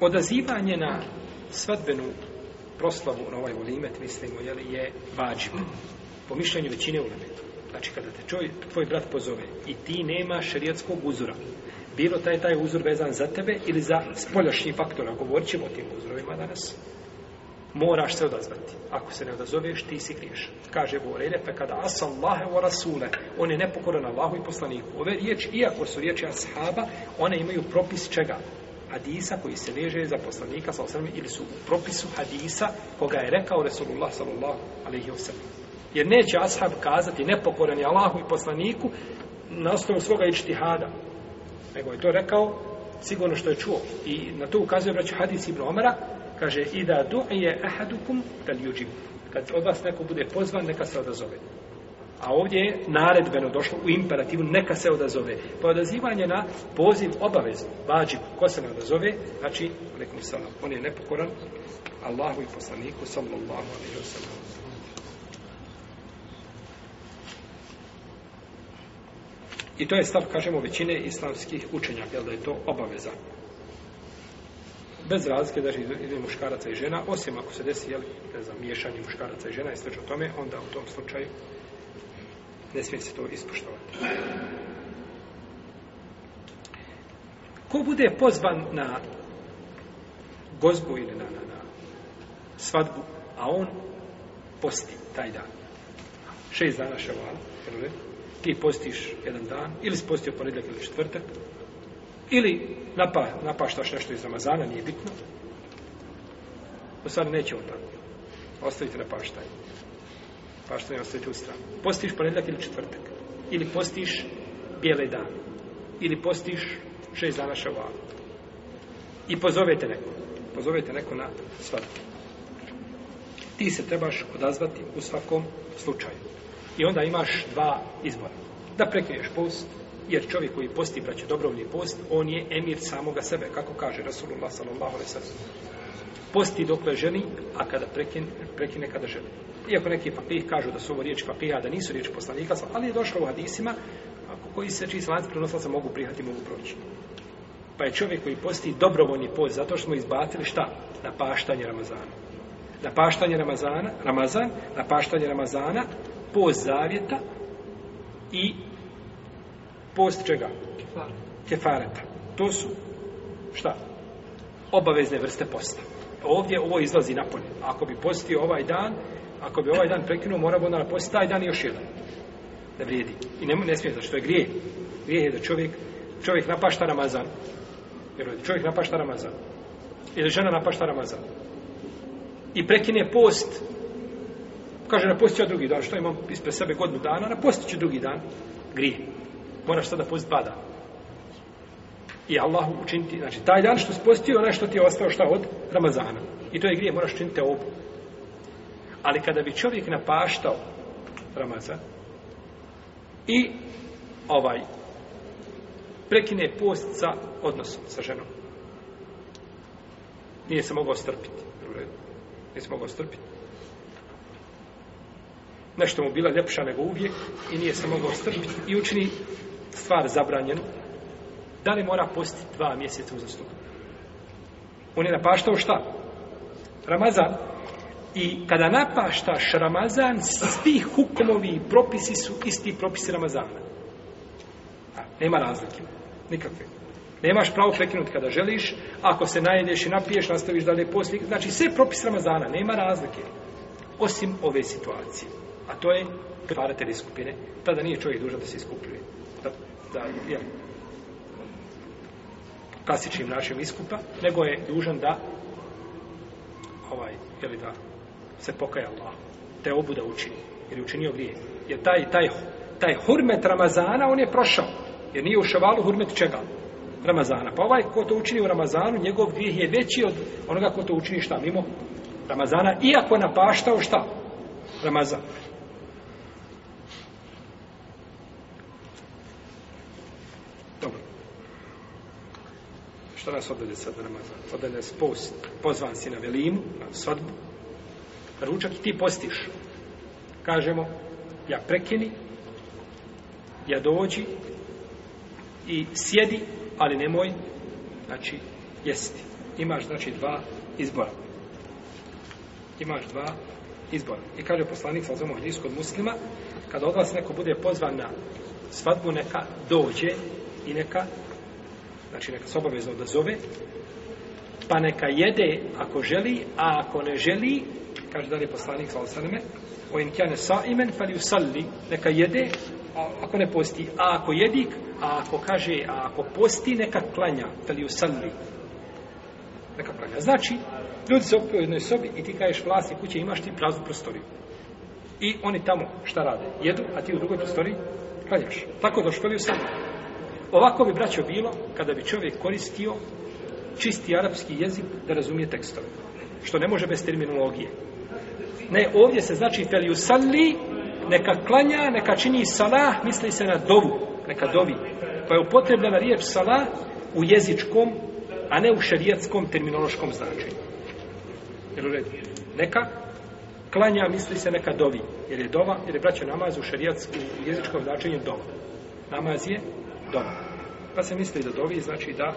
odazivanje na svadbenu proslavu na ovaj ulimet, mislimo, je, je vađiv. Po mišljenju većine ulimet. Znači, kada te čovj, tvoj brat pozove i ti nema šarijatskog uzora, bilo taj taj uzor vezan za tebe ili za spoljašnji faktor, ako govorit ćemo o tim uzorovima danas, moraš se odazvati. Ako se ne odazoveš, ti si griješ. Kaže Borelje, pa kada as Allahe wa Rasule, on je nepokoran Allahu i poslaniku. Ove riječi, iako su riječi ashaba, one imaju propis čega? hadisa koji se veže za poslanika sa osrme ili su u propisu hadisa koga je rekao Resulullah sallallahu alaihi wa sallam. Jer neće ashab kazati nepokoran je Allahu i poslaniku na osnovu svoga ištihada. Nego je to rekao sigurno što je čuo. I na to ukazuje braću hadis Ibn Omara, kaže i da du'ije ahadukum tal juđim. Kad od vas neko bude pozvan, neka se odazove. A ovdje je naredbeno došlo u imperativu, neka se odazove. Pa odazivanje na poziv obavezno, vađi, ko se ne odazove, znači, nekom salam, on je nepokoran, Allahu i poslaniku, sallallahu alaihi wa sallam. I to je stav, kažemo, većine islamskih učenja, jel da je to obaveza. Bez razlike, daži znači, ili muškaraca i žena, osim ako se desi, jel, ne znam, miješanje muškaraca i žena i sveč o tome, onda u tom slučaju ne smije se to ispoštovati. Ko bude pozvan na gozbu ili na, na, na svadbu, a on posti taj dan. Šest dana ševala, ti postiš jedan dan, ili si postio ponedljak ili četvrtak, ili napa, napaštaš nešto iz Ramazana, nije bitno, u stvari neće on tako. Ostavite na paštanje paštanje ostaje tu stranu. Postiš ponedljak ili četvrtak. Ili postiš bijele dane. Ili postiš šest dana šavala. I pozovete neko. Pozovete neko na svatku. Ti se trebaš odazvati u svakom slučaju. I onda imaš dva izbora. Da prekriješ post, jer čovjek koji posti, braće, dobrovni post, on je emir samoga sebe, kako kaže Rasulullah sallallahu alaihi sallam posti dokle želi, a kada prekine, prekine kada želi. Iako neki fakih kažu da su ovo riječi fakiha, da nisu riječi poslanika, ali je došlo u hadisima koji se čiji slanci prenoslaca mogu prihati, mogu proći. Pa je čovjek koji posti dobrovoljni post zato što smo izbacili šta? Na paštanje Ramazana. Na paštanje Ramazana, Ramazan, na paštanje Ramazana, post zavjeta i post čega? Kefareta. To su šta? Obavezne vrste posta ovdje ovo izlazi napolje. Ako bi postio ovaj dan, ako bi ovaj dan prekinuo, mora bi onda napostiti taj dan još jedan. Da vrijedi. I ne, ne smije za što je grije. Grije je da čovjek, čovjek napašta Ramazan. Jer čovjek napašta Ramazan. Ili žena napašta Ramazan. I prekine post. Kaže, napostit ću drugi dan. Što imam ispred sebe godinu dana? Napostit ću drugi dan. Grije. Moraš sada postiti dva dana i Allahu učiniti, znači taj dan što spostio, onaj što ti je ostao šta od Ramazana. I to je grije, moraš učiniti obu. Ali kada bi čovjek napaštao Ramazan i ovaj prekine post sa odnosom sa ženom. Nije se mogao strpiti. Nije se mogao strpiti. Nešto mu bila ljepša nego uvijek i nije se mogao strpiti. I učini stvar zabranjenu, da li mora postiti dva mjeseca uzastupno. On je napaštao šta? Ramazan. I kada napaštaš Ramazan, svi hukmovi i propisi su isti propisi Ramazana. Nema razlike. Nikakve. Nemaš pravo prekinuti kada želiš, ako se najedeš i napiješ, nastaviš dalje poslije. Znači, sve propis Ramazana, nema razlike. Osim ove situacije. A to je kvaratelj iskupine. Tada nije čovjek dužan da se iskupljuje. Da, da, jel? Ja klasičnim našim iskupa, nego je dužan da ovaj, je da se pokaja Allah, te obu da učini, jer je učinio grije. Jer taj, taj, taj hurmet Ramazana, on je prošao, jer nije u ševalu hurmet čega? Ramazana. Pa ovaj ko to učini u Ramazanu, njegov grijeh je veći od onoga ko to učini šta mimo Ramazana, iako napaštao šta? Ramazan. Dobro. Šta nas odvede sad na Ramazan? Odvede nas post. Pozvan si na velimu, na svadbu. Ručak i ti postiš. Kažemo, ja prekini, ja dođi i sjedi, ali nemoj, znači, jesti. Imaš, znači, dva izbora. Imaš dva izbora. I kaže poslanik, sad zovemo hadijskog muslima, kada od vas neko bude pozvan na svadbu, neka dođe i neka znači neka se obavezno odazove, pa neka jede ako želi, a ako ne želi, kaže da li je poslanik sa osaneme, o in kjane sa imen, pa li neka jede, a, ako ne posti, a ako jedi, a ako kaže, a ako posti, neka klanja, pa li usalli, neka klanja. Znači, ljudi se opio u jednoj sobi i ti kažeš vlasni kuće, imaš ti praznu prostoriju. I oni tamo šta rade? Jedu, a ti u drugoj prostoriji klanjaš. Tako došli, pa li usalli. Ovako bi, braćo, bilo kada bi čovjek koristio čisti arapski jezik da razumije tekstove. Što ne može bez terminologije. Ne, ovdje se znači feliusalli, neka klanja, neka čini salah, misli se na dovu, neka dovi. Pa je upotrebljena riječ salah u jezičkom, a ne u šarijetskom terminološkom značenju. Jel u redu? Neka klanja, misli se neka dovi. Jer je dova, jer je braćo namaz u šarijetskom jezičkom značenju dova. Namaz je doma. Pa se misli da dovi, znači da